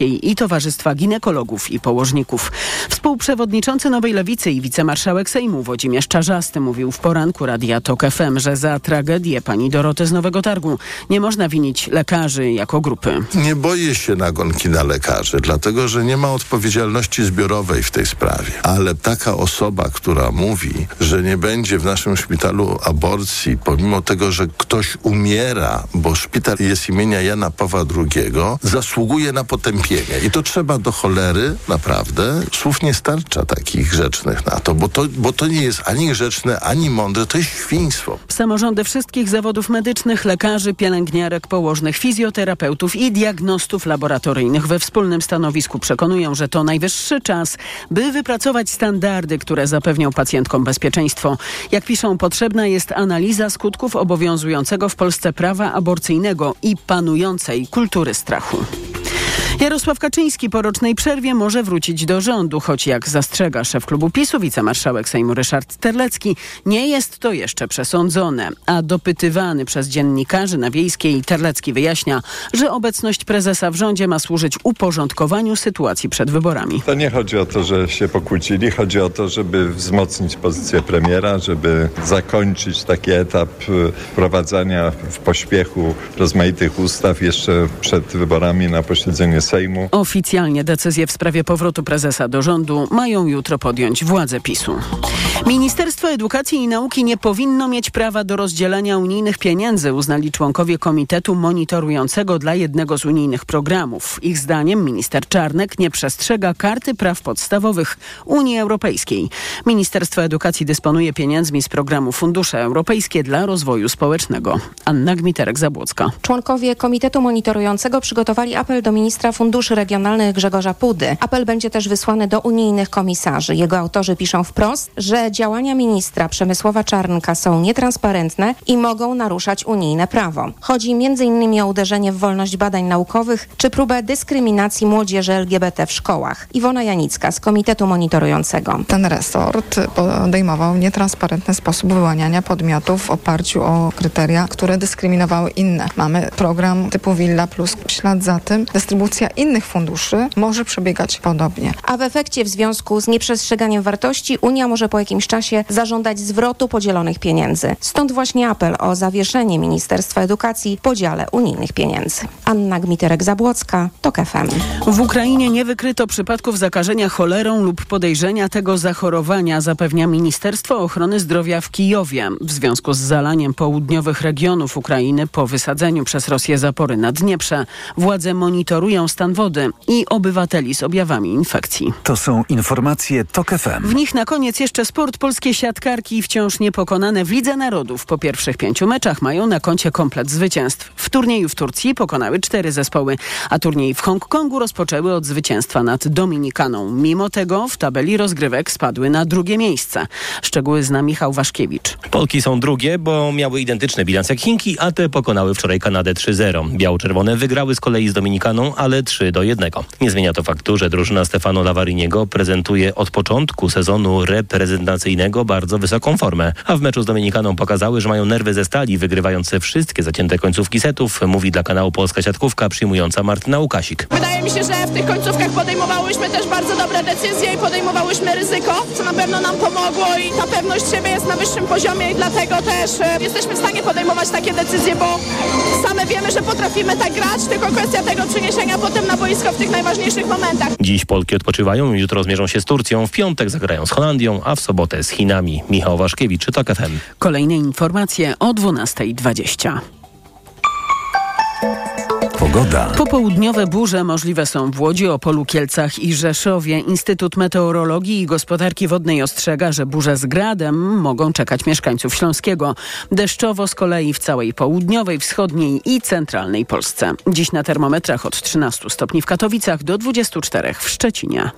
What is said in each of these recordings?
i Towarzystwa Ginekologów i Położników. Współprzewodniczący Nowej Lewicy i wicemarszałek Sejmu Włodzimierz Czarzasty mówił w poranku Radia TOK FM, że za tragedię pani Doroty z Nowego Targu nie można winić lekarzy jako grupy. Nie boję się nagonki na lekarzy, dlatego że nie ma odpowiedzialności zbiorowej w tej sprawie. Ale taka osoba, która mówi, że nie będzie w naszym szpitalu aborcji, pomimo tego, że ktoś umiera, bo szpital jest imienia Jana Pawła II, zasługuje na potępienie. I to trzeba do cholery, naprawdę. Słów nie starcza takich grzecznych na to, bo to, bo to nie jest ani grzeczne, ani mądre, to jest świństwo. Samorządy wszystkich zawodów medycznych, lekarzy, pielęgniarek, położnych, fizjoterapeutów i diagnostów laboratoryjnych we wspólnym stanowisku przekonują, że to najwyższy czas, by wypracować standardy, które zapewnią pacjentkom bezpieczeństwo. Jak piszą, potrzebna jest analiza skutków obowiązującego w Polsce prawa aborcyjnego i panującej kultury strachu. Jarosław Kaczyński po rocznej przerwie może wrócić do rządu, choć jak zastrzega szef klubu PiSu, wicemarszałek Sejmu Ryszard Terlecki, nie jest to jeszcze przesądzone. A dopytywany przez dziennikarzy na Wiejskiej Terlecki wyjaśnia, że obecność prezesa w rządzie ma służyć uporządkowaniu sytuacji przed wyborami. To nie chodzi o to, że się pokłócili, chodzi o to, żeby wzmocnić pozycję premiera, żeby zakończyć taki etap y, wprowadzania w pośpiechu rozmaitych ustaw jeszcze przed wyborami na posiedzenie. Oficjalnie decyzję w sprawie powrotu prezesa do rządu mają jutro podjąć władze PiSu. Ministerstwo Edukacji i Nauki nie powinno mieć prawa do rozdzielania unijnych pieniędzy, uznali członkowie Komitetu Monitorującego dla jednego z unijnych programów. Ich zdaniem minister Czarnek nie przestrzega karty praw podstawowych Unii Europejskiej. Ministerstwo Edukacji dysponuje pieniędzmi z programu Fundusze Europejskie dla Rozwoju Społecznego. Anna Gmiterek-Zabłocka. Członkowie Komitetu Monitorującego przygotowali apel do ministra Funduszy Regionalnych Grzegorza Pudy. Apel będzie też wysłany do unijnych komisarzy. Jego autorzy piszą wprost, że działania ministra Przemysława Czarnka są nietransparentne i mogą naruszać unijne prawo. Chodzi m.in. o uderzenie w wolność badań naukowych czy próbę dyskryminacji młodzieży LGBT w szkołach. Iwona Janicka z Komitetu Monitorującego. Ten resort podejmował nietransparentny sposób wyłaniania podmiotów w oparciu o kryteria, które dyskryminowały inne. Mamy program typu Villa Plus. W ślad za tym dystrybucja innych funduszy może przebiegać podobnie. A w efekcie w związku z nieprzestrzeganiem wartości Unia może po jakimś czasie zażądać zwrotu podzielonych pieniędzy. Stąd właśnie apel o zawieszenie Ministerstwa Edukacji w podziale unijnych pieniędzy. Anna Gmiterek-Zabłocka, TOK FM. W Ukrainie nie wykryto przypadków zakażenia cholerą lub podejrzenia tego zachorowania, zapewnia Ministerstwo Ochrony Zdrowia w Kijowie. W związku z zalaniem południowych regionów Ukrainy po wysadzeniu przez Rosję zapory na Dnieprze, władze monitorują stan wody i obywateli z objawami infekcji. To są informacje TOK FM. W nich na koniec jeszcze sport. Polskie siatkarki wciąż niepokonane w Lidze Narodów. Po pierwszych pięciu meczach mają na koncie komplet zwycięstw. W turnieju w Turcji pokonały cztery zespoły, a turniej w Hongkongu rozpoczęły od zwycięstwa nad Dominikaną. Mimo tego w tabeli rozgrywek spadły na drugie miejsce. Szczegóły zna Michał Waszkiewicz. Polki są drugie, bo miały identyczny bilans jak Chinki, a te pokonały wczoraj Kanadę 3-0. Biało-czerwone wygrały z kolei z Dominikaną, ale 3 do 1. Nie zmienia to faktu, że drużyna Stefano Lavariniego prezentuje od początku sezonu reprezentacyjnego bardzo wysoką formę, a w meczu z Dominikaną pokazały, że mają nerwy ze stali, wygrywając wszystkie zacięte końcówki setów, mówi dla kanału Polska Siatkówka przyjmująca Martyna Łukasik. Wydaje mi się, że w tych końcówkach podejmowałyśmy też bardzo dobre decyzje i podejmowałyśmy ryzyko, co na pewno nam pomogło i ta pewność siebie jest na wyższym poziomie i dlatego też e, jesteśmy w stanie podejmować takie decyzje, bo same wiemy, że potrafimy tak grać, tylko kwestia tego przeniesienia potem na boisko w tych najważniejszych momentach. Dziś Polki odpoczywają, jutro zmierzą się z Turcją, w piątek zagrają z Holandią, a w sobotę z Chinami. Michał Waszkiewicz, TOK FM. Kolejne informacje o 12.20. Pogoda. Popołudniowe burze możliwe są w Łodzi, Opolu, Kielcach i Rzeszowie. Instytut Meteorologii i Gospodarki Wodnej ostrzega, że burze z gradem mogą czekać mieszkańców Śląskiego. Deszczowo z kolei w całej południowej, wschodniej i centralnej Polsce. Dziś na termometrach od 13 stopni w Katowicach do 24 w Szczecinie.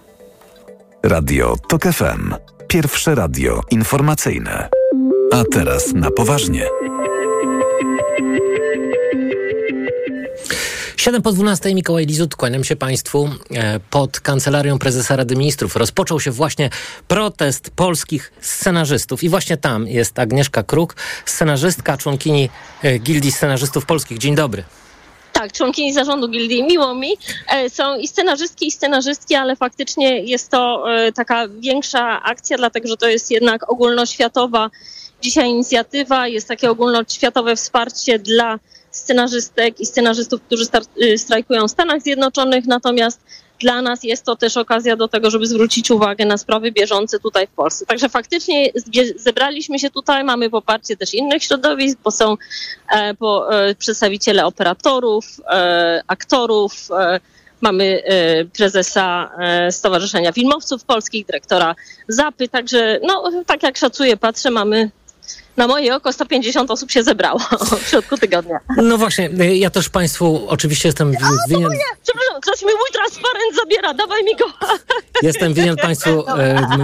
Radio TOK FM. Pierwsze radio informacyjne. A teraz na poważnie. 7 po 12 Mikołaj Lizut, kłaniam się Państwu. E, Pod Kancelarią Prezesa Rady Ministrów rozpoczął się właśnie protest polskich scenarzystów. I właśnie tam jest Agnieszka Kruk, scenarzystka, członkini e, Gildii Scenarzystów Polskich. Dzień dobry. tak, członkini zarządu gildii, miło mi. E, są i scenarzystki, i scenarzystki, ale faktycznie jest to taka większa akcja, dlatego że to jest jednak ogólnoświatowa dzisiaj inicjatywa, jest takie ogólnoświatowe wsparcie dla scenarzystek i scenarzystów, którzy y, strajkują w Stanach Zjednoczonych, natomiast dla nas jest to też okazja do tego, żeby zwrócić uwagę na sprawy bieżące tutaj w Polsce. Także faktycznie zebraliśmy się tutaj, mamy poparcie też innych środowisk, bo są e, bo, e, przedstawiciele operatorów, e, aktorów, mamy prezesa Stowarzyszenia Filmowców Polskich, dyrektora Zapy, także no, tak jak szacuję, patrzę, mamy na moje oko 150 osób się zebrało w środku tygodnia. No właśnie, ja też Państwu oczywiście jestem winien... nie, przepraszam, ktoś mi mój transparent zabiera, dawaj mi go. Jestem winien Państwu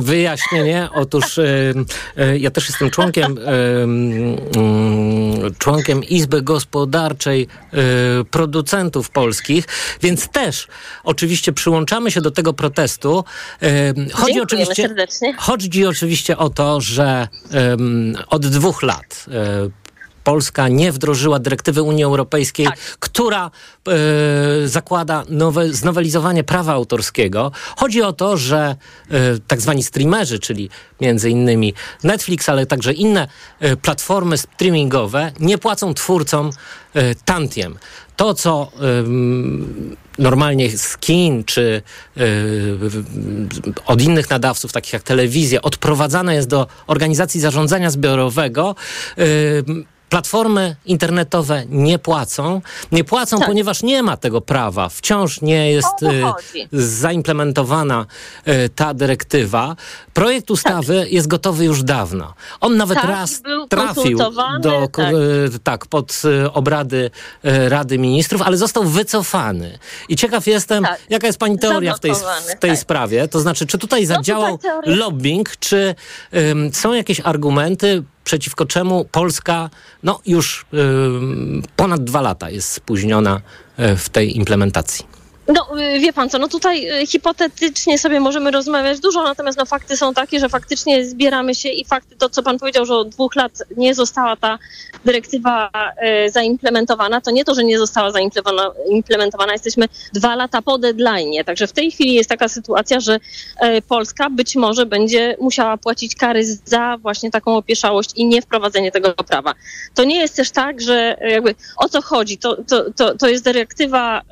wyjaśnienie. Otóż e, ja też jestem członkiem mm, członkiem Izby Gospodarczej e, Producentów Polskich, więc też oczywiście przyłączamy się do tego protestu. Chodzi oczywiście, serdecznie. chodzi oczywiście o to, że od dwóch lat e, Polska nie wdrożyła dyrektywy Unii Europejskiej, tak. która e, zakłada nowe, znowelizowanie prawa autorskiego. Chodzi o to, że e, tak zwani streamerzy, czyli między innymi Netflix, ale także inne e, platformy streamingowe, nie płacą twórcom e, tantiem. To, co normalnie z kin czy yy, od innych nadawców, takich jak telewizja, odprowadzane jest do organizacji zarządzania zbiorowego. Yy, platformy internetowe nie płacą. Nie płacą, tak. ponieważ nie ma tego prawa. Wciąż nie jest y, zaimplementowana y, ta dyrektywa. Projekt ustawy tak. jest gotowy już dawno. On nawet tak, raz trafił do, tak. Y, tak. pod obrady Rady Ministrów, ale został wycofany. I ciekaw jestem, tak. jaka jest pani teoria w tej, w tej tak. sprawie? To znaczy, czy tutaj no zadziałał no, lobbying, czy są jakieś argumenty, przeciwko czemu Polska no, już ponad dwa lata jest spóźniona y, w tej implementacji. No, y, wie pan co, no tutaj y, hipotetycznie sobie możemy rozmawiać dużo, natomiast no fakty są takie, że faktycznie zbieramy się i fakty, to co pan powiedział, że od dwóch lat nie została ta dyrektywa e, zaimplementowana, to nie to, że nie została zaimplementowana, jesteśmy dwa lata po deadline, także w tej chwili jest taka sytuacja, że Polska być może będzie musiała płacić kary za właśnie taką opieszałość i niewprowadzenie tego prawa. To nie jest też tak, że jakby o co chodzi, to, to, to, to jest dyrektywa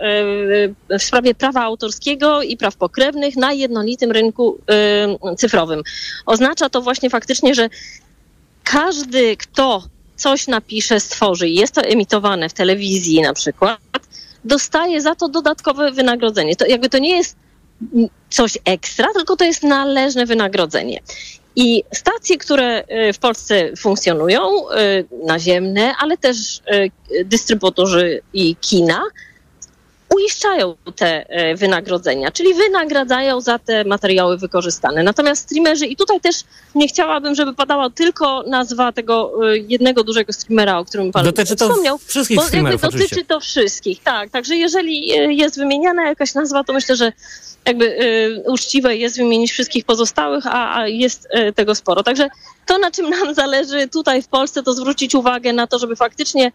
w sprawie prawa autorskiego i praw pokrewnych na jednolitym rynku y, cyfrowym. Oznacza to właśnie faktycznie, że każdy, kto coś napisze, stworzy i jest to emitowane w telewizji na przykład, dostaje za to dodatkowe wynagrodzenie. To jakby to nie jest coś ekstra, tylko to jest należne wynagrodzenie. I stacje, które y, w Polsce funkcjonują, y, naziemne, ale też dystrybutorzy i kina, uiszczają te e, wynagrodzenia, czyli wynagradzają za te materiały wykorzystane. Natomiast streamerzy, i tutaj też nie chciałabym, żeby padała tylko nazwa tego e, jednego dużego streamera, o którym pan dotyczy to wspomniał. Wszystkich bo streamerów, dotyczy oczywiście. to wszystkich, tak. Także jeżeli e, jest wymieniana jakaś nazwa, to myślę, że jakby uczciwe jest wymienić wszystkich pozostałych, a, a jest tego sporo. Także to, na czym nam zależy tutaj w Polsce, to zwrócić uwagę na to, żeby faktycznie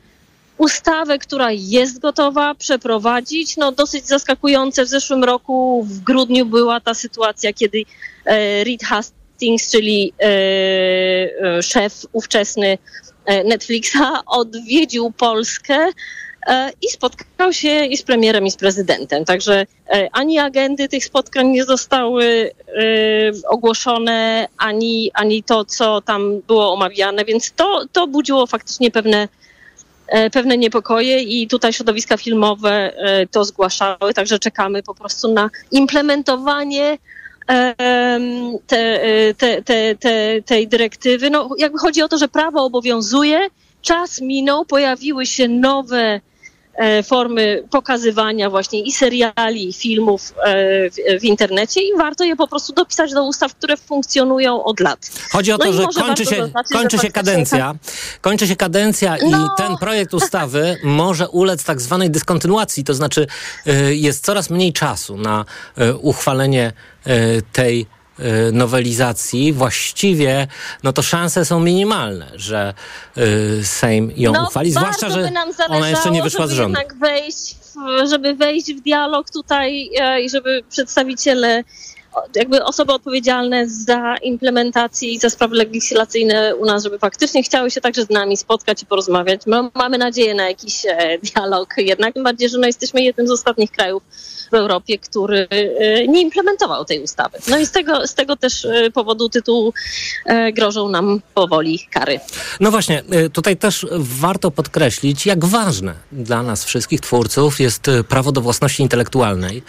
ustawę, która jest gotowa przeprowadzić. No dosyć zaskakujące w zeszłym roku w grudniu była ta sytuacja, kiedy e, Reed Hastings, czyli e, e, szef ówczesny Netflixa odwiedził Polskę i spotkał się i z premierem, i z prezydentem. Także ani agendy tych spotkań nie zostały ogłoszone, ani, ani to, co tam było omawiane, więc to, to budziło faktycznie pewne E, pewne niepokoje i tutaj środowiska filmowe e, to zgłaszały, także czekamy po prostu na implementowanie e, te, te, te, te, tej dyrektywy. No, jakby chodzi o to, że prawo obowiązuje, czas minął, pojawiły się nowe E, formy pokazywania właśnie i seriali, i filmów e, w, internecie i warto je po prostu dopisać do ustaw, które funkcjonują od lat. Chodzi o no to, że kończy się, zaznaczyć, kończy że się kadencja, kończy się kadencja no. i ten projekt ustawy może ulec tak zwanej dyskontynuacji, to znaczy e, jest coraz mniej czasu na uchwalenie tej nowelizacji, właściwie no to szanse są minimalne, że y, Sejm ją no, uchwali, zwłaszcza, że ona jeszcze nie wyszła z rządu. wejść w- żeby wejść w dialog tutaj e, i żeby przedstawiciele, jakby osoby odpowiedzialne za implementację i za sprawy legislacyjne u nas, żeby faktycznie chciały się także z nami spotkać i porozmawiać. Ma- Mamy nadzieję na jakiś e, dialog jednak, tym bardziej, że no jesteśmy jednym z ostatnich krajów w Europie, który e, nie implementował tej ustawy. No i z tego, z tego też e, powodu tytułu grożą nam powoli kary. No właśnie, tutaj też warto podkreślić, jak ważne dla nas wszystkich twórców jest prawo do własności intelektualnej.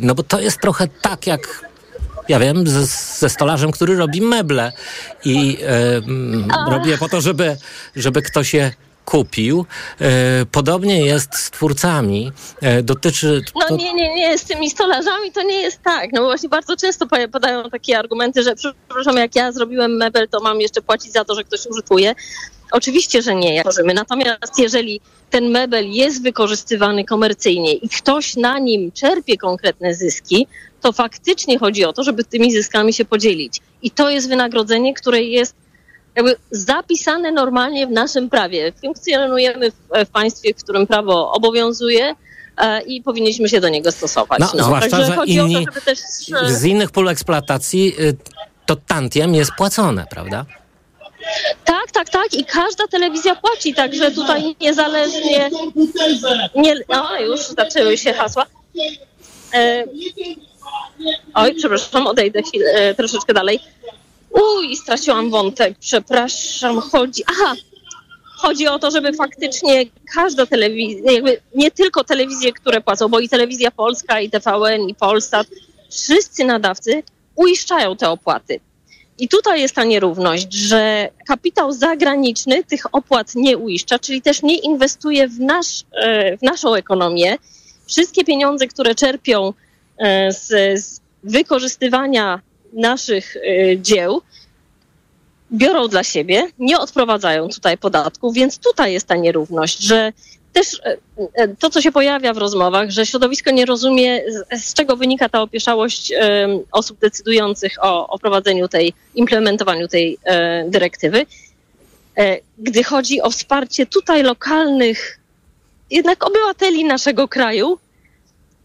No bo to jest trochę tak jak. Ja wiem, ze, ze stolarzem, który robi meble i y, mm, robi je po to, żeby, żeby ktoś je kupił. Y, Podobnie jest z twórcami. Y, Dotyczy. No to- nie, nie, nie, z tymi stolarzami to nie jest tak. No bo właśnie bardzo często podają takie argumenty, że przepraszam, jak ja zrobiłem mebel, to mam jeszcze płacić za to, że ktoś użytkuje. Oczywiście, że nie, jak tworzymy. Natomiast jeżeli ten mebel jest wykorzystywany komercyjnie i ktoś na nim czerpie konkretne zyski, to faktycznie chodzi o to, żeby tymi zyskami się podzielić. I to jest wynagrodzenie, które jest jakby zapisane normalnie w naszym prawie. Funkcjonujemy w, w państwie, w którym prawo obowiązuje e, i powinniśmy się do niego stosować. No, zwłaszcza, Także że chodzi o inni to, żeby też... e, z innych pól eksploatacji y, to tantiem jest płacone, prawda? Tak, tak, tak. I każda telewizja płaci, także tutaj niezależnie. Nie, no, już zaczęły się hasła. E, oj, przepraszam, odejdę chwilę, e, troszeczkę dalej. Uj, straciłam wątek, przepraszam. Chodzi. Aha! Chodzi o to, żeby faktycznie każda telewizja, nie tylko telewizje, które płacą, bo i telewizja polska, i TVN, i Polsat, wszyscy nadawcy uiszczają te opłaty. I tutaj jest ta nierówność, że kapitał zagraniczny tych opłat nie uiszcza, czyli też nie inwestuje w, nasz, e, w naszą ekonomię. Wszystkie pieniądze, które czerpią e, z, z wykorzystywania naszych e, dzieł, biorą dla siebie, nie odprowadzają tutaj podatków, więc tutaj jest ta nierówność, że też e, e, to, co się pojawia w rozmowach, że środowisko nie rozumie, z, czego wynika ta opieszałość osób decydujących o, o prowadzeniu tej, implementowaniu tej e, dyrektywy. Gdy chodzi o wsparcie tutaj lokalnych, jednak obywateli naszego kraju,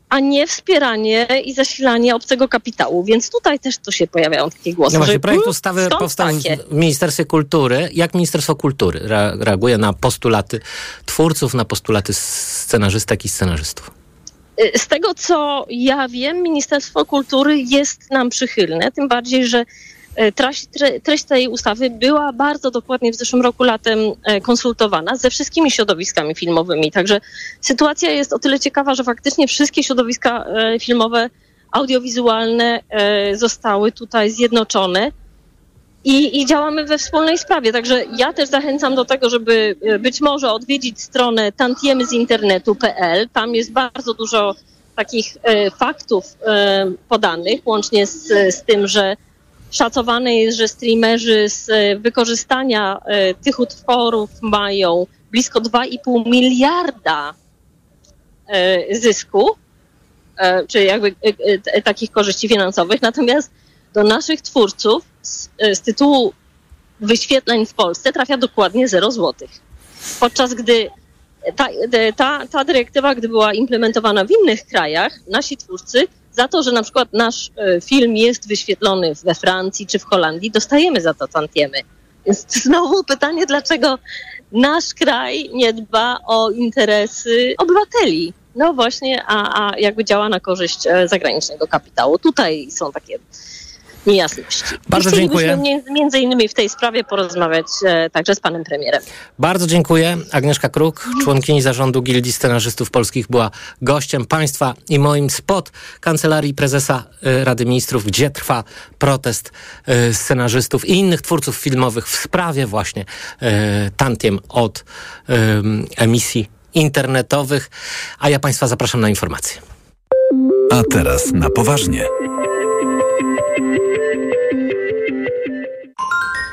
a nie wspieranie i zasilanie obcego kapitału. Więc tutaj też to się pojawiają takie głosy. No właśnie, że, projekt mm, ustawy powstał takie? w Ministerstwie Kultury. Jak Ministerstwo Kultury re- reaguje na postulaty twórców, na postulaty scenarzystek i scenarzystów? Z tego, co ja wiem, Ministerstwo Kultury jest nam przychylne, tym bardziej, że treść, tre- treść tej ustawy była bardzo dokładnie w zeszłym roku latem e, konsultowana ze wszystkimi środowiskami filmowymi. Także sytuacja jest o tyle ciekawa, że faktycznie wszystkie środowiska e, filmowe, audiowizualne e, zostały tutaj zjednoczone. I, I działamy we wspólnej sprawie. Także ja też zachęcam do tego, żeby e, być może odwiedzić stronę tantiemyzinternetu.pl. Tam jest bardzo dużo takich e, faktów e, podanych, łącznie z, z tym, że szacowane jest, że streamerzy z e, wykorzystania e, tych utworów mają blisko 2,5 miliarda e, zysku, czy jakby takich korzyści finansowych. Natomiast do naszych twórców z, z tytułu wyświetleń w Polsce trafia dokładnie 0 złotych. Podczas gdy ta, ta, ta dyrektywa, gdy była implementowana w innych krajach, nasi twórcy za to, że na przykład nasz e, film jest wyświetlony we Francji czy w Holandii, dostajemy za to tantiemy. Więc znowu pytanie, dlaczego nasz kraj nie dba o interesy obywateli? No właśnie, a, a jakby działa na korzyść e, zagranicznego kapitału. Tutaj są takie niejasności. Bardzo I dziękuję. Między innymi w tej sprawie porozmawiać e, także z panem premierem. Bardzo dziękuję. Agnieszka Kruk, członkini zarządu Gildii Scenarzystów Polskich, była gościem państwa i moim spot Kancelarii Prezesa y, Rady Ministrów, gdzie trwa protest y, scenarzystów i innych twórców filmowych w sprawie właśnie y, tantiem od y, emisji internetowych. A ja państwa zapraszam na informacje. A teraz na poważnie.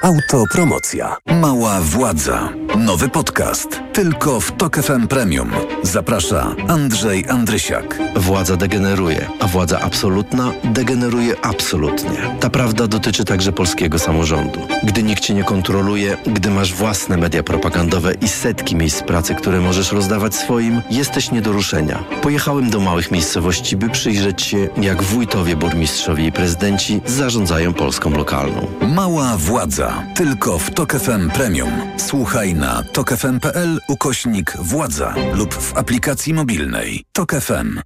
Autopromocja. Mała władza. Nowy podcast. Tylko w Tok FM Premium. Zaprasza Andrzej Andrysiak. Władza degeneruje, a władza absolutna degeneruje absolutnie. Ta prawda dotyczy także polskiego samorządu. Gdy nikt cię nie kontroluje, gdy masz własne media propagandowe i setki miejsc pracy, które możesz rozdawać swoim, jesteś nie do ruszenia. Pojechałem do małych miejscowości, by przyjrzeć się, jak wójtowie, burmistrzowie i prezydenci zarządzają Polską lokalną. Mała władza. Tylko w Tok FM Premium. Słuchaj na tokefm.pl ukośnik władza lub w aplikacji mobilnej. Tok FM.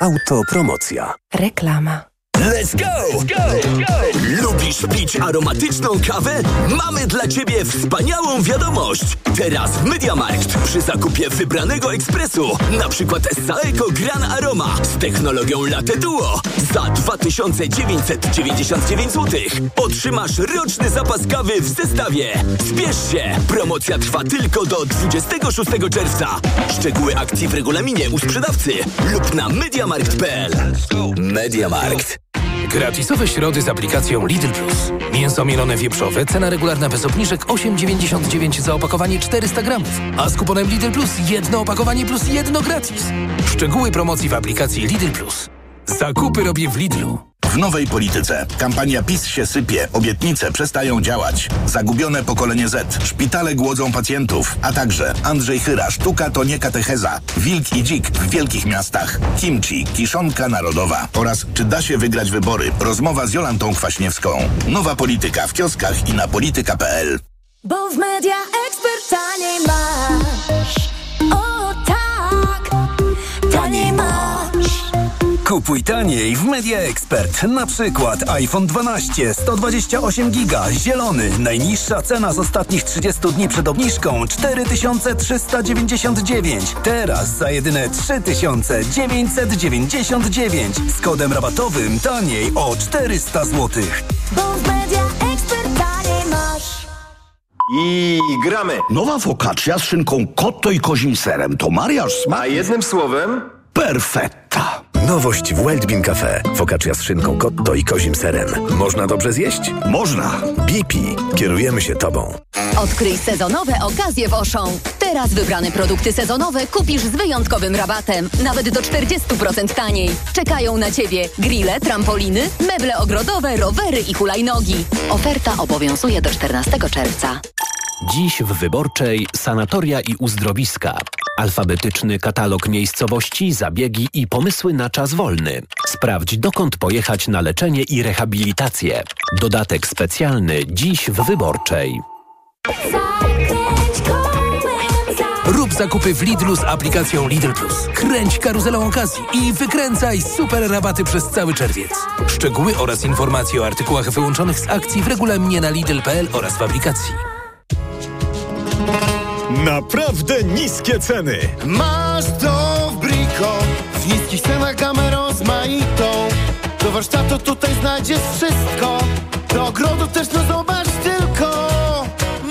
Autopromocja. Reklama. Let's go! Let's go! go! Lubisz pić aromatyczną kawę? Mamy dla Ciebie wspaniałą wiadomość! Teraz w Mediamarkt przy zakupie wybranego ekspresu, na przykład Saeco Gran Aroma z technologią Latte Duo za 2999 zł otrzymasz roczny zapas kawy w zestawie. Spiesz się! Promocja trwa tylko do 26 czerwca. Szczegóły akcji w regulaminie u sprzedawcy lub na mediamarkt.pl. Mediamarkt. Gratisowe środy z aplikacją Lidl Plus. Mięso mielone wieprzowe, cena regularna bez obniżek 8,99 za opakowanie 400 gramów. A z kuponem Lidl Plus jedno opakowanie plus jedno gratis. Szczegóły promocji w aplikacji Lidl Plus. Zakupy robię w Lidlu. W nowej polityce. Kampania PiS się sypie, obietnice przestają działać. Zagubione pokolenie Z. Szpitale głodzą pacjentów. A także Andrzej Chyra. Sztuka to nie katecheza. Wilk i dzik w wielkich miastach. Kimchi. Kiszonka narodowa. Oraz czy da się wygrać wybory? Rozmowa z Jolantą Kwaśniewską. Nowa polityka w kioskach i na polityka.pl. Bo w media ekspert taniej masz. Kupuj taniej w Media Expert. Na przykład iPhone 12 128 giga zielony. Najniższa cena z ostatnich 30 dni przed obniżką 4399. Teraz za jedyne 3999 z kodem rabatowym taniej o 400 zł. Bo w media ekspert taniej masz. I gramy. Nowa focaccia z szynką kotto i kozim serem to mariaż smak. A jednym słowem? Perfetta. Nowość w Wildbean Cafe. Focaccia z szynką kotto i kozim serem. Można dobrze zjeść? Można. BP. Kierujemy się Tobą. Odkryj sezonowe okazje w Auchan. Teraz wybrane produkty sezonowe kupisz z wyjątkowym rabatem. Nawet do 40% taniej. Czekają na Ciebie grille, trampoliny, meble ogrodowe, rowery i hulajnogi. Oferta obowiązuje do 14 czerwca. Dziś w Wyborczej sanatoria i uzdrowiska. Alfabetyczny katalog miejscowości, zabiegi i pomysły na czas wolny. Sprawdź dokąd pojechać na leczenie i rehabilitację. Dodatek specjalny dziś w Wyborczej. Rób zakupy w Lidlu z aplikacją Lidl Plus. Kręć karuzelą okazji i wykręcaj super rabaty przez cały czerwiec. Szczegóły oraz informacje o artykułach wyłączonych z akcji w regulaminie na Lidl.pl oraz w aplikacji. Naprawdę niskie ceny. Masz to w Brico. W niskich cenach gamę rozmaitą. Do warsztatu tutaj znajdziesz wszystko. Do ogrodu też no zobacz tylko.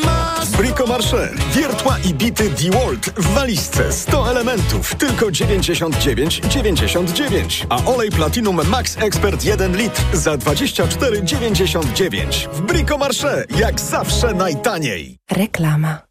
Masz Brico Marché. Wiertła i bity DeWalt w walizce. 100 elementów. Tylko 99,99. A olej Platinum Max Expert 1 litr za 24,99. W Brico Marché. Jak zawsze najtaniej. Reklama.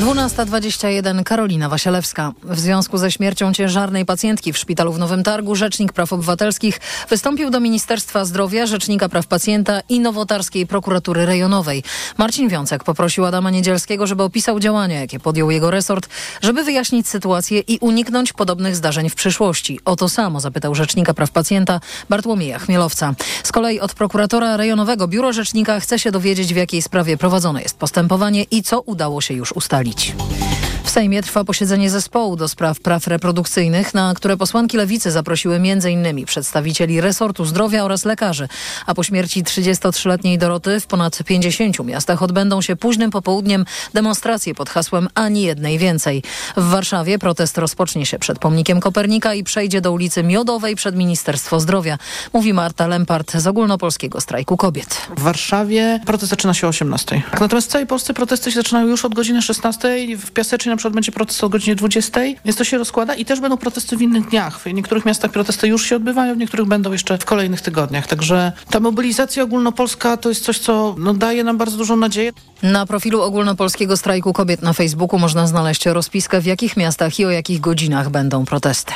12.21 Karolina Wasielewska. W związku ze śmiercią ciężarnej pacjentki w szpitalu w Nowym Targu Rzecznik Praw Obywatelskich wystąpił do Ministerstwa Zdrowia, Rzecznika Praw Pacjenta i Nowotarskiej Prokuratury Rejonowej. Marcin Wiącek poprosił Adama Niedzielskiego, żeby opisał działania, jakie podjął jego resort, żeby wyjaśnić sytuację i uniknąć podobnych zdarzeń w przyszłości. O to samo zapytał Rzecznika Praw Pacjenta Bartłomieja Chmielowca. Z kolei od prokuratora rejonowego Biuro Rzecznika chce się dowiedzieć, w jakiej sprawie prowadzone jest postępowanie i co udało się już ustalić. robić. W Sejmie trwa posiedzenie zespołu do spraw praw reprodukcyjnych, na które posłanki Lewicy zaprosiły m.in. przedstawicieli resortu zdrowia oraz lekarzy. A po śmierci 33-letniej Doroty w ponad 50 miastach odbędą się późnym popołudniem demonstracje pod hasłem Ani jednej więcej. W Warszawie protest rozpocznie się przed pomnikiem Kopernika i przejdzie do ulicy Miodowej przed Ministerstwo Zdrowia. Mówi Marta Lempart z Ogólnopolskiego Strajku Kobiet. W Warszawie protest zaczyna się o 18. Natomiast w całej Polsce protesty się zaczynają już od godziny 16. W Piasecznie przykład będzie protest o godzinie 20, więc to się rozkłada i też będą protesty w innych dniach. W niektórych miastach protesty już się odbywają, w niektórych będą jeszcze w kolejnych tygodniach. Także ta mobilizacja ogólnopolska to jest coś, co no, daje nam bardzo dużą nadzieję. Na profilu ogólnopolskiego strajku kobiet na Facebooku można znaleźć rozpiskę, w jakich miastach i o jakich godzinach będą protesty.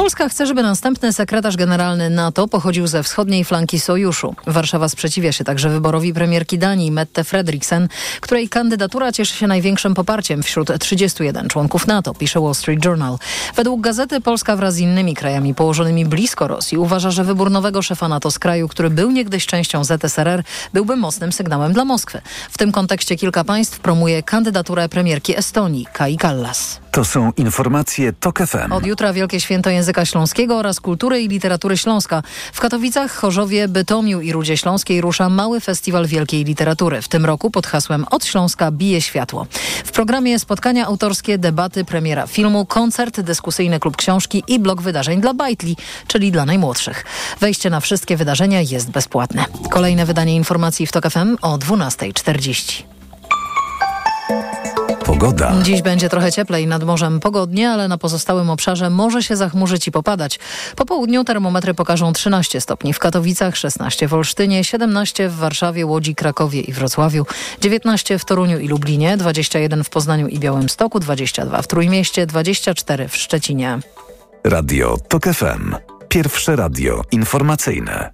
Polska chce, żeby następny sekretarz generalny NATO pochodził ze wschodniej flanki sojuszu. Warszawa sprzeciwia się także wyborowi premierki Danii Mette Frederiksen, której kandydatura cieszy się największym poparciem wśród 31 członków NATO, pisze Wall Street Journal. Według gazety Polska wraz z innymi krajami położonymi blisko Rosji uważa, że wybór nowego szefa NATO z kraju, który był niegdyś częścią ZSRR, byłby mocnym sygnałem dla Moskwy. W tym kontekście kilka państw promuje kandydaturę premierki Estonii, Kai Kallas. To są informacje TOK FM. Od jutra Wielkie Święto Języka Śląskiego oraz Kultury i Literatury Śląska. W Katowicach, Chorzowie, Bytomiu i Rudzie Śląskiej rusza mały festiwal wielkiej literatury. W tym roku pod hasłem Od Śląska bije światło. W programie spotkania autorskie, debaty, premiera filmu, koncert, dyskusyjny klub książki i blok wydarzeń dla Bajtli, czyli dla najmłodszych. Wejście na wszystkie wydarzenia jest bezpłatne. Kolejne wydanie informacji w TOK FM o 12.40. Pogoda. Dziś będzie trochę cieplej, nad morzem pogodnie, ale na pozostałym obszarze może się zachmurzyć i popadać. Po południu termometry pokażą 13 stopni w Katowicach, 16 w Olsztynie, 17 w Warszawie, Łodzi, Krakowie i Wrocławiu, 19 w Toruniu i Lublinie, 21 w Poznaniu i Białymstoku, 22 w Trójmieście, 24 w Szczecinie. Radio TOK FM. Pierwsze radio informacyjne.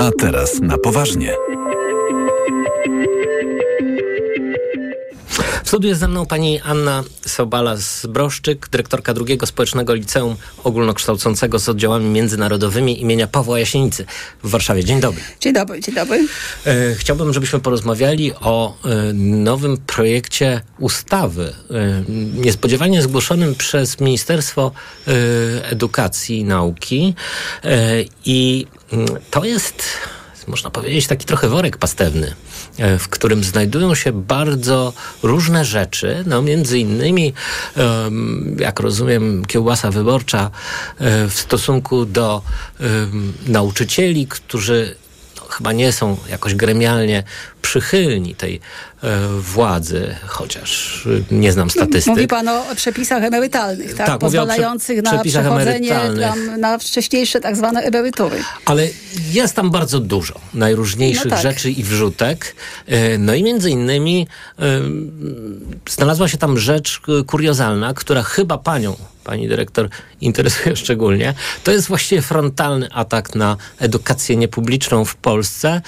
A teraz na poważnie. Studiu jest ze mną pani Anna Sobala z Broszczyk, dyrektorka drugiego Społecznego Liceum Ogólnokształcącego z oddziałami międzynarodowymi imienia Pawła Jasienicy w Warszawie. Dzień dobry. Dzień dobry, dzień dobry. E, chciałbym, żebyśmy porozmawiali o e, nowym projekcie ustawy, e, niespodziewanie zgłoszonym przez Ministerstwo Edukacji i Nauki. I mm, to jest można powiedzieć, taki trochę worek pastewny, w którym znajdują się bardzo różne rzeczy, no między innymi, jak rozumiem, kiełbasa wyborcza e, w stosunku do nauczycieli, którzy no, chyba nie są jakoś gremialnie przychylni tej e, władzy, chociaż y, nie znam statystyk. Mówi pan o przepisach emerytalnych, tak? Tak, prze- Pozwalających na przechodzenie tam, na wcześniejsze tak zwane emerytury. Ale jest tam bardzo dużo najróżniejszych No tak. rzeczy i wrzutek. E, No i między innymi e, znalazła się tam rzecz e, kuriozalna, która chyba panią, pani dyrektor, interesuje szczególnie. To jest właściwie frontalny atak na edukację niepubliczną w Polsce.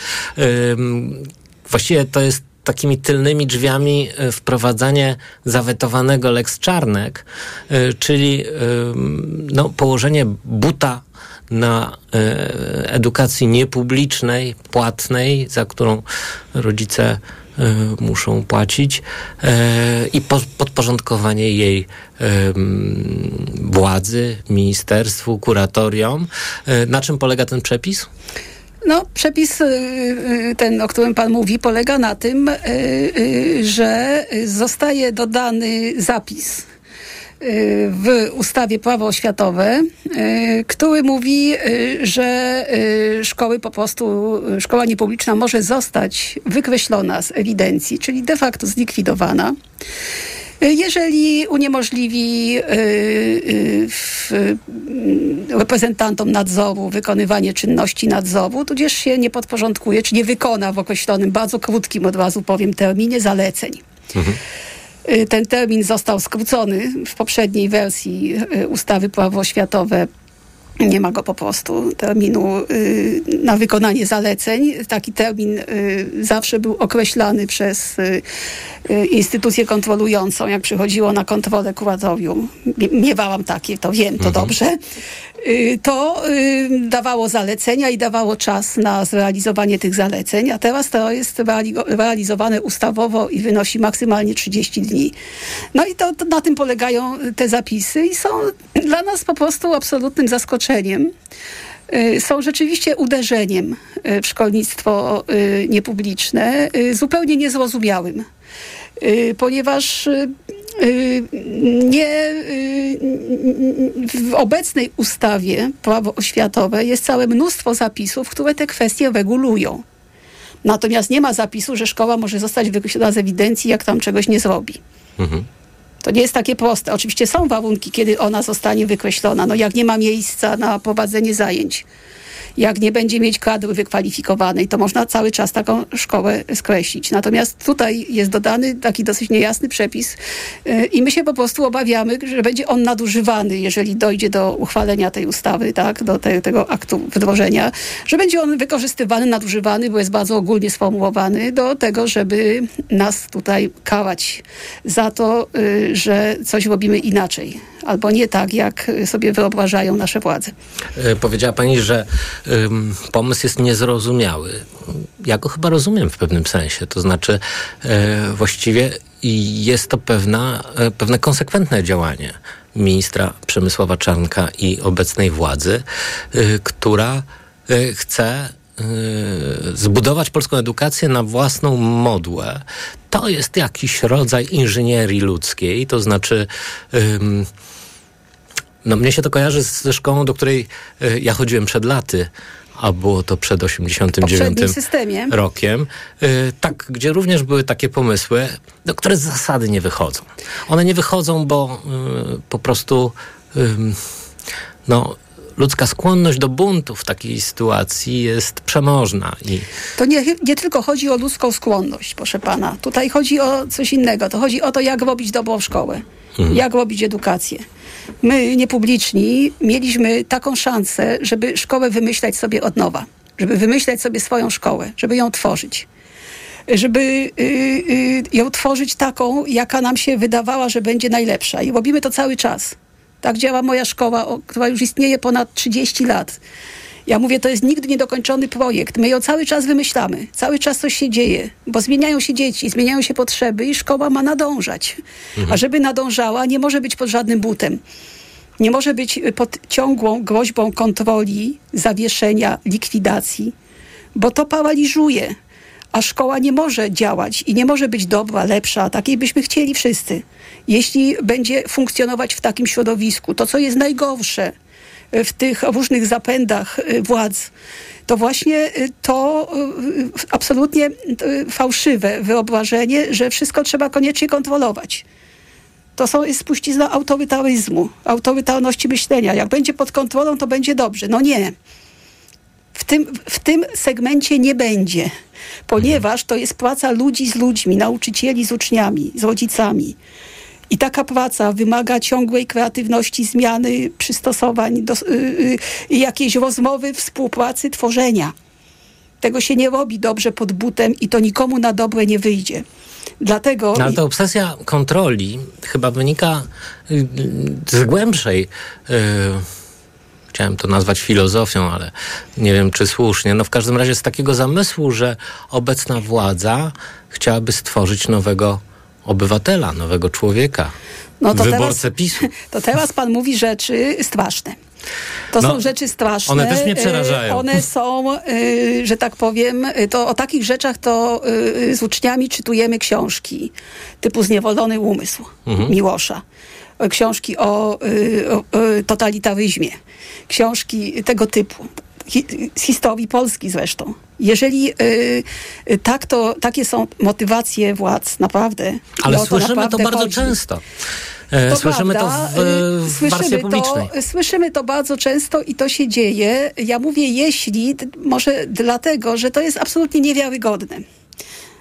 Właściwie to jest takimi tylnymi drzwiami e, wprowadzanie zawetowanego Lex Czarnek, e, czyli ym, no, położenie buta na edukacji niepublicznej, płatnej, za którą rodzice muszą płacić i po, podporządkowanie jej władzy, ministerstwu, kuratoriom. E, na czym polega ten przepis? No, przepis y, y, ten, o którym pan mówi, polega na tym, y, że zostaje dodany zapis w ustawie prawo oświatowe, który mówi, że szkoły po prostu, szkoła niepubliczna może zostać wykreślona z ewidencji, czyli de facto zlikwidowana. Y, Jeżeli uniemożliwi y, y, mm, reprezentantom nadzoru wykonywanie czynności nadzoru, tudzież się nie podporządkuje, czy nie wykona w określonym, bardzo krótkim od razu powiem, terminie zaleceń. Y, Ten termin został skrócony w poprzedniej wersji y, ustawy prawo oświatowe. Nie ma go po prostu, terminu y, na wykonanie zaleceń. Taki termin y, zawsze był określany przez y, y, instytucję kontrolującą, jak przychodziło na kontrolę kuratorium. Mie- Miewałam takie, to wiem, to dobrze. Y, To y, dawało zalecenia i dawało czas na zrealizowanie tych zaleceń, a teraz to jest reali- realizowane ustawowo i wynosi maksymalnie 30 dni. No i to, to na tym polegają te zapisy i są dla nas po prostu absolutnym zaskoczeniem. Y, Są rzeczywiście uderzeniem w szkolnictwo niepubliczne, zupełnie niezrozumiałym, ponieważ nie, y, w obecnej ustawie prawo oświatowe jest całe mnóstwo zapisów, które te kwestie regulują. Natomiast nie ma zapisu, że szkoła może zostać wykreślona z ewidencji, jak tam czegoś nie zrobi. To nie jest takie proste. Oczywiście są warunki, kiedy ona zostanie wykreślona. No jak nie ma miejsca na prowadzenie zajęć, jak nie będzie mieć kadry wykwalifikowanej, to można cały czas taką szkołę skreślić. Natomiast tutaj jest dodany taki dosyć niejasny przepis yy, i my się po prostu obawiamy, że będzie on nadużywany, jeżeli dojdzie do uchwalenia tej ustawy, tak, do te, tego aktu wdrożenia, że będzie on wykorzystywany, nadużywany, bo jest bardzo ogólnie sformułowany do tego, żeby nas tutaj karać za to, yy, że coś robimy inaczej albo nie tak, jak sobie wyobrażają nasze władze. E, Powiedziała pani, że ym, pomysł jest niezrozumiały. Ja go chyba rozumiem w pewnym sensie. To znaczy, e, właściwie jest to pewna, e, pewne konsekwentne działanie ministra Przemysława Czarnka i obecnej władzy, e, która chce zbudować polską edukację na własną modłę. To jest jakiś rodzaj inżynierii ludzkiej, to znaczy. No mnie się to kojarzy ze szkołą, do której e, ja chodziłem przed laty, a było to przed 89 poprzednim systemie. rokiem. E, Tak, gdzie również były takie pomysły, no, które z zasady nie wychodzą. One nie wychodzą, bo y, po prostu no, ludzka skłonność do buntu w takiej sytuacji jest przemożna. I To nie, nie tylko chodzi o ludzką skłonność, proszę pana. Tutaj chodzi o coś innego. To chodzi o to, jak robić dobrą szkołę, jak robić edukację. My, niepubliczni, mieliśmy taką szansę, żeby szkołę wymyślać sobie od nowa, żeby wymyślać sobie swoją szkołę, żeby ją tworzyć. Żeby y, y, ją tworzyć taką, jaka nam się wydawała, że będzie najlepsza. I robimy to cały czas. Tak działa moja szkoła, która już istnieje ponad 30 lat. Ja mówię, to jest nigdy niedokończony projekt. My ją cały czas wymyślamy. Cały czas coś się dzieje, bo zmieniają się dzieci, zmieniają się potrzeby i szkoła ma nadążać. A żeby nadążała, nie może być pod żadnym butem. Nie może być pod ciągłą groźbą kontroli, zawieszenia, likwidacji, bo to paraliżuje. A szkoła nie może działać i nie może być dobra, lepsza, takiej byśmy chcieli wszyscy. Jeśli będzie funkcjonować w takim środowisku, to co jest najgorsze w tych różnych zapędach y, władz, to właśnie y, to absolutnie fałszywe wyobrażenie, że wszystko trzeba koniecznie kontrolować. To są, jest spuścizna autorytaryzmu, autorytarności myślenia. Jak będzie pod kontrolą, to będzie dobrze. No nie. W tym, w tym segmencie nie będzie, ponieważ to jest praca ludzi z ludźmi, nauczycieli z uczniami, z rodzicami. I taka praca wymaga ciągłej kreatywności, zmiany, przystosowań, do, y, y, jakiejś rozmowy, współpracy, tworzenia. Tego się nie robi dobrze pod butem i to nikomu na dobre nie wyjdzie. Dlatego No, ale ta obsesja kontroli chyba wynika y, z głębszej. Chciałem to nazwać filozofią, ale nie wiem, czy słusznie. No w każdym razie z takiego zamysłu, że obecna władza chciałaby stworzyć nowego obywatela, nowego człowieka. No to wyborcę teraz- PiSu. To teraz pan mówi rzeczy straszne. To No, są rzeczy straszne. one też mnie Y, przerażają. One są, y, że tak powiem, y, to o takich rzeczach to z uczniami czytujemy książki typu Zniewolony umysł Mhm. Miłosza. Książki o, y, o y, totalitaryzmie. Książki tego typu. Z historii Polski zresztą. Jeżeli y, y, tak to, takie są motywacje władz, naprawdę. Ale i o słyszymy to naprawdę bardzo chodzi. często. E, To słyszymy prawda. to w, Y, w słyszymy publicznej. To, słyszymy to bardzo często i to się dzieje. Ja mówię jeśli, może dlatego, że to jest absolutnie niewiarygodne.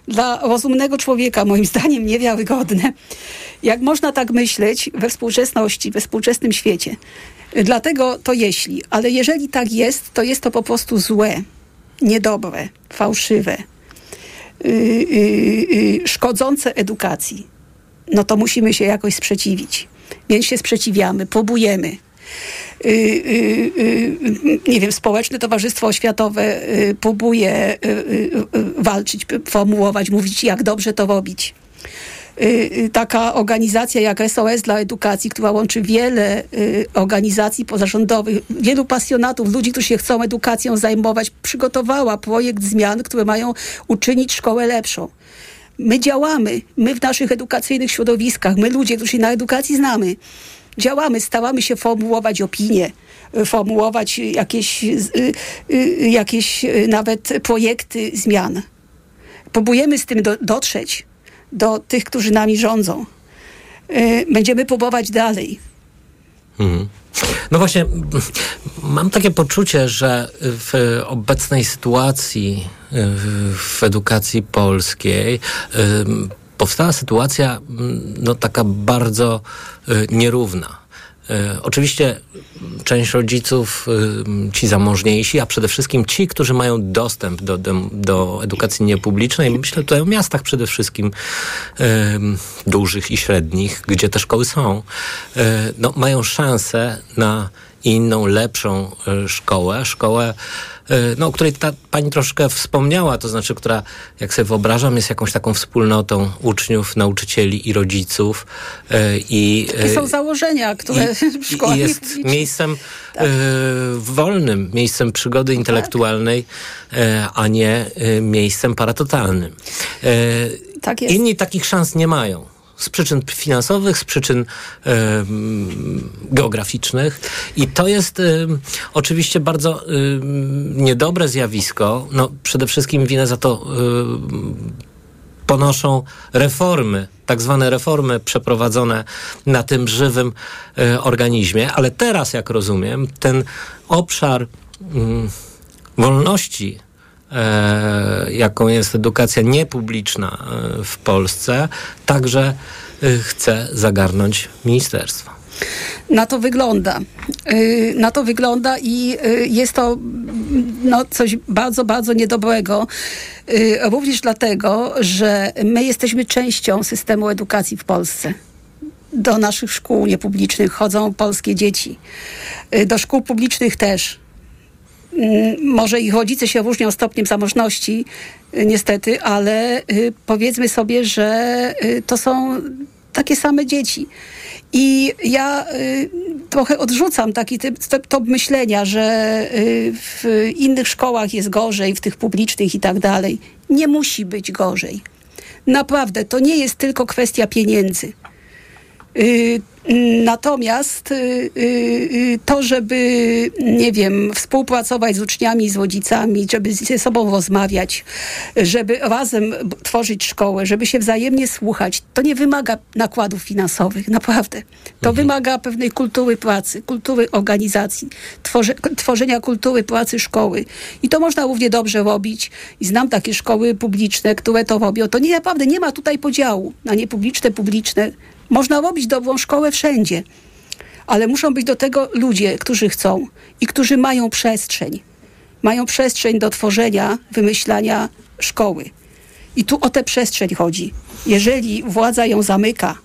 Dla rozumnego człowieka, moim zdaniem, niewiarygodne. Jak można tak myśleć we współczesności, we współczesnym świecie. Dlatego to jeśli, ale jeżeli tak jest, to jest to po prostu złe, niedobre, fałszywe, y, y, y, szkodzące edukacji no to musimy się jakoś sprzeciwić. Więc się sprzeciwiamy, próbujemy. Y, y, y, nie wiem, Społeczne Towarzystwo Oświatowe y, próbuje y, walczyć, formułować, mówić, jak dobrze to robić. Taka organizacja jak SOS dla Edukacji, która łączy wiele organizacji pozarządowych, wielu pasjonatów, ludzi, którzy się chcą edukacją zajmować, przygotowała projekt zmian, które mają uczynić szkołę lepszą. My działamy, my w naszych edukacyjnych środowiskach, my ludzie, którzy się na edukacji znamy, działamy, staramy się formułować opinie, y, formułować jakieś, y, y, jakieś nawet projekty zmian. Próbujemy z tym do, dotrzeć do tych, którzy nami rządzą. będziemy próbować dalej. Mhm. No właśnie, mam takie poczucie, że w obecnej sytuacji w edukacji polskiej powstała sytuacja m, no, taka bardzo y, nierówna. Y, Oczywiście część rodziców, y, ci zamożniejsi, a przede wszystkim ci, którzy mają dostęp do, do, edukacji niepublicznej, myślę tutaj o miastach przede wszystkim dużych i średnich, gdzie te szkoły są, no, mają szansę na inną, lepszą y, szkołę, szkołę, y, no, o której ta pani troszkę wspomniała, to znaczy, która, jak sobie wyobrażam, jest jakąś taką wspólnotą uczniów, nauczycieli i rodziców. y, I, Takie są założenia, które i szkołach jest niepublicznych- miejscem Tak. e, wolnym, miejscem przygody intelektualnej, e, a nie e, miejscem paratotalnym. E, Tak jest. Inni takich szans nie mają. Z przyczyn finansowych, z przyczyn mm, geograficznych. I to jest e, oczywiście bardzo e, niedobre zjawisko. No, przede wszystkim winę za to ponoszą reformy, tak zwane reformy przeprowadzone na tym żywym organizmie, ale teraz, jak rozumiem, ten obszar mm, wolności, jaką jest edukacja niepubliczna e, w Polsce, także e, chce zagarnąć ministerstwo. Na to wygląda. Na to wygląda i jest to mm, no, coś bardzo, bardzo niedobrego. Również dlatego, że my jesteśmy częścią systemu edukacji w Polsce. Do naszych szkół niepublicznych chodzą polskie dzieci. Do szkół publicznych też. Mm, Może ich rodzice się różnią stopniem zamożności, y, niestety, ale y, powiedzmy sobie, że y, to są takie same dzieci. I ja trochę odrzucam taki typ, typ myślenia, że w innych szkołach jest gorzej, w tych publicznych i tak dalej. Nie musi być gorzej. Naprawdę, to nie jest tylko kwestia pieniędzy. Y, Natomiast y, y, to, żeby, nie wiem, współpracować z uczniami, z rodzicami, żeby ze sobą rozmawiać, żeby razem tworzyć szkołę, żeby się wzajemnie słuchać, to nie wymaga nakładów finansowych, naprawdę. To wymaga pewnej kultury pracy, kultury organizacji, tworze, tworzenia kultury pracy szkoły. I to można równie dobrze robić. I znam takie szkoły publiczne, które to robią. To nie naprawdę nie ma tutaj podziału na niepubliczne, publiczne. Można robić dobrą szkołę wszędzie, ale muszą być do tego ludzie, którzy chcą i którzy mają przestrzeń. Mają przestrzeń do tworzenia, wymyślania szkoły. I tu o tę przestrzeń chodzi. Jeżeli władza ją zamyka,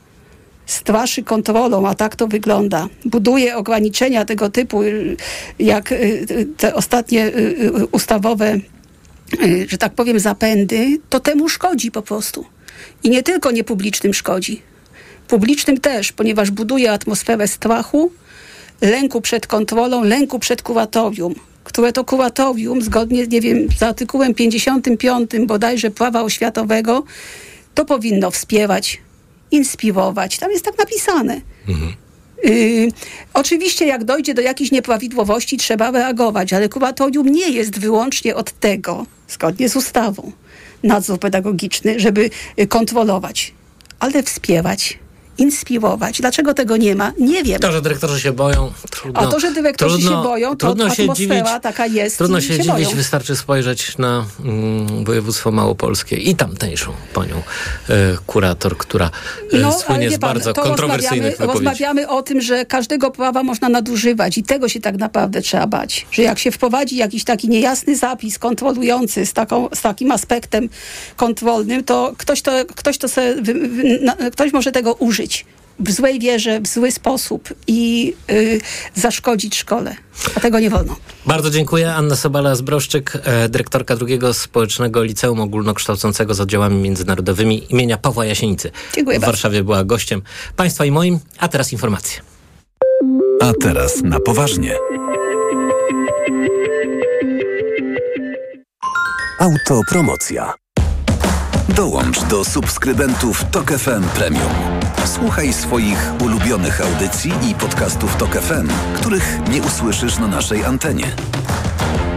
straszy kontrolą, a tak to wygląda, buduje ograniczenia tego typu, jak y, y, te ostatnie y, ustawowe, że tak powiem, zapędy, to temu szkodzi po prostu. I nie tylko niepublicznym szkodzi. Publicznym też, ponieważ buduje atmosferę strachu, lęku przed kontrolą, lęku przed kuratorium, które to kuratorium, zgodnie, nie wiem, z artykułem 55 bodajże prawa oświatowego, to powinno wspierać, inspirować. Tam jest tak napisane. Yy, oczywiście, jak dojdzie do jakichś nieprawidłowości, trzeba reagować, ale kuratorium nie jest wyłącznie od tego, zgodnie z ustawą, nadzór pedagogiczny, żeby y, kontrolować, ale wspierać, inspirować. Dlaczego tego nie ma? Nie wiem. To, że dyrektorzy się boją, trudno. A to, że dyrektorzy trudno, się boją, to trudno się dziwić, taka jest Trudno się, się dziwić, boją. wystarczy spojrzeć na mm, województwo małopolskie i tamtejszą panią e, kurator, która e, słynie wie z bardzo to kontrowersyjnych rozmawiamy, rozmawiamy o tym, że każdego prawa można nadużywać i tego się tak naprawdę trzeba bać. Że jak się wprowadzi jakiś taki niejasny zapis kontrolujący z, taką, z takim aspektem kontrolnym, to ktoś, to, ktoś, to na, ktoś może tego użyć w złej wierze, w zły sposób i y, zaszkodzić szkole. A tego nie wolno. Bardzo dziękuję. Anna Sobala-Zbroszczyk, e, dyrektorka drugiego Społecznego Liceum Ogólnokształcącego z oddziałami międzynarodowymi imienia Pawła Jasienicy. Dziękuję W bardzo. Warszawie była gościem Państwa i moim, a teraz informacje. A teraz na poważnie. Autopromocja. Dołącz do subskrybentów Tok FM Premium. Słuchaj swoich ulubionych audycji i podcastów Tok FM, których nie usłyszysz na naszej antenie.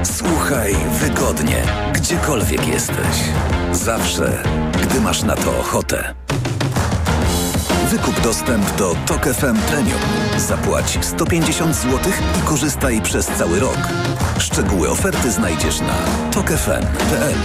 Słuchaj wygodnie, gdziekolwiek jesteś. Zawsze, gdy masz na to ochotę. Wykup dostęp do TOK FM Premium. Zapłać 150 zł i korzystaj przez cały rok. Szczegóły oferty znajdziesz na tokefm.pl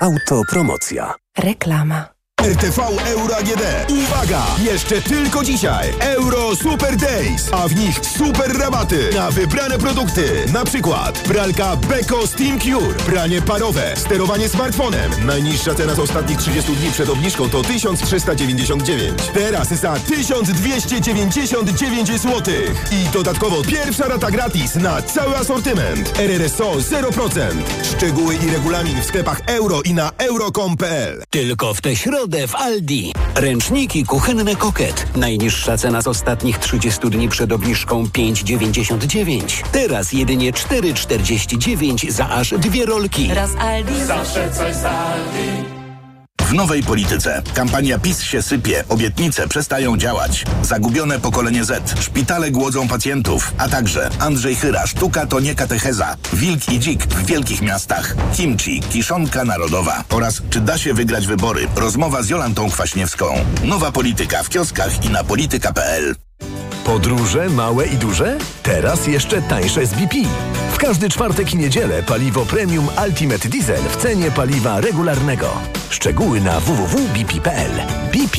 Autopromocja. Reklama. RTV Euro AGD. Uwaga! Jeszcze tylko dzisiaj. Euro Super Days, a w nich super rabaty na wybrane produkty. Na przykład pralka Beko Steam Cure, pranie parowe, sterowanie smartfonem. Najniższa cena z ostatnich 30 dni przed obniżką to 1399. Teraz za 1299 zł. I dodatkowo pierwsza rata gratis na cały asortyment. RRSO 0%. Szczegóły i regulamin w sklepach euro i na euro.com.pl. Tylko w tę środę w Aldi. Ręczniki kuchenne Koket. Najniższa cena z ostatnich 30 dni przed obniżką 5,99. Teraz jedynie 4,49 za aż dwie rolki. Raz Aldi. Zawsze coś z Aldi. W nowej polityce. Kampania PiS się sypie, obietnice przestają działać. Zagubione pokolenie Z, szpitale głodzą pacjentów, a także Andrzej Chyra, sztuka to nie katecheza, wilk i dzik w wielkich miastach, kimchi, kiszonka narodowa oraz czy da się wygrać wybory, rozmowa z Jolantą Kwaśniewską. Nowa polityka w kioskach i na polityka.pl. Podróże małe i duże? Teraz jeszcze tańsze z BP. W każdy czwartek i niedzielę paliwo premium Ultimate Diesel w cenie paliwa regularnego. Szczegóły na www.bp.pl. BP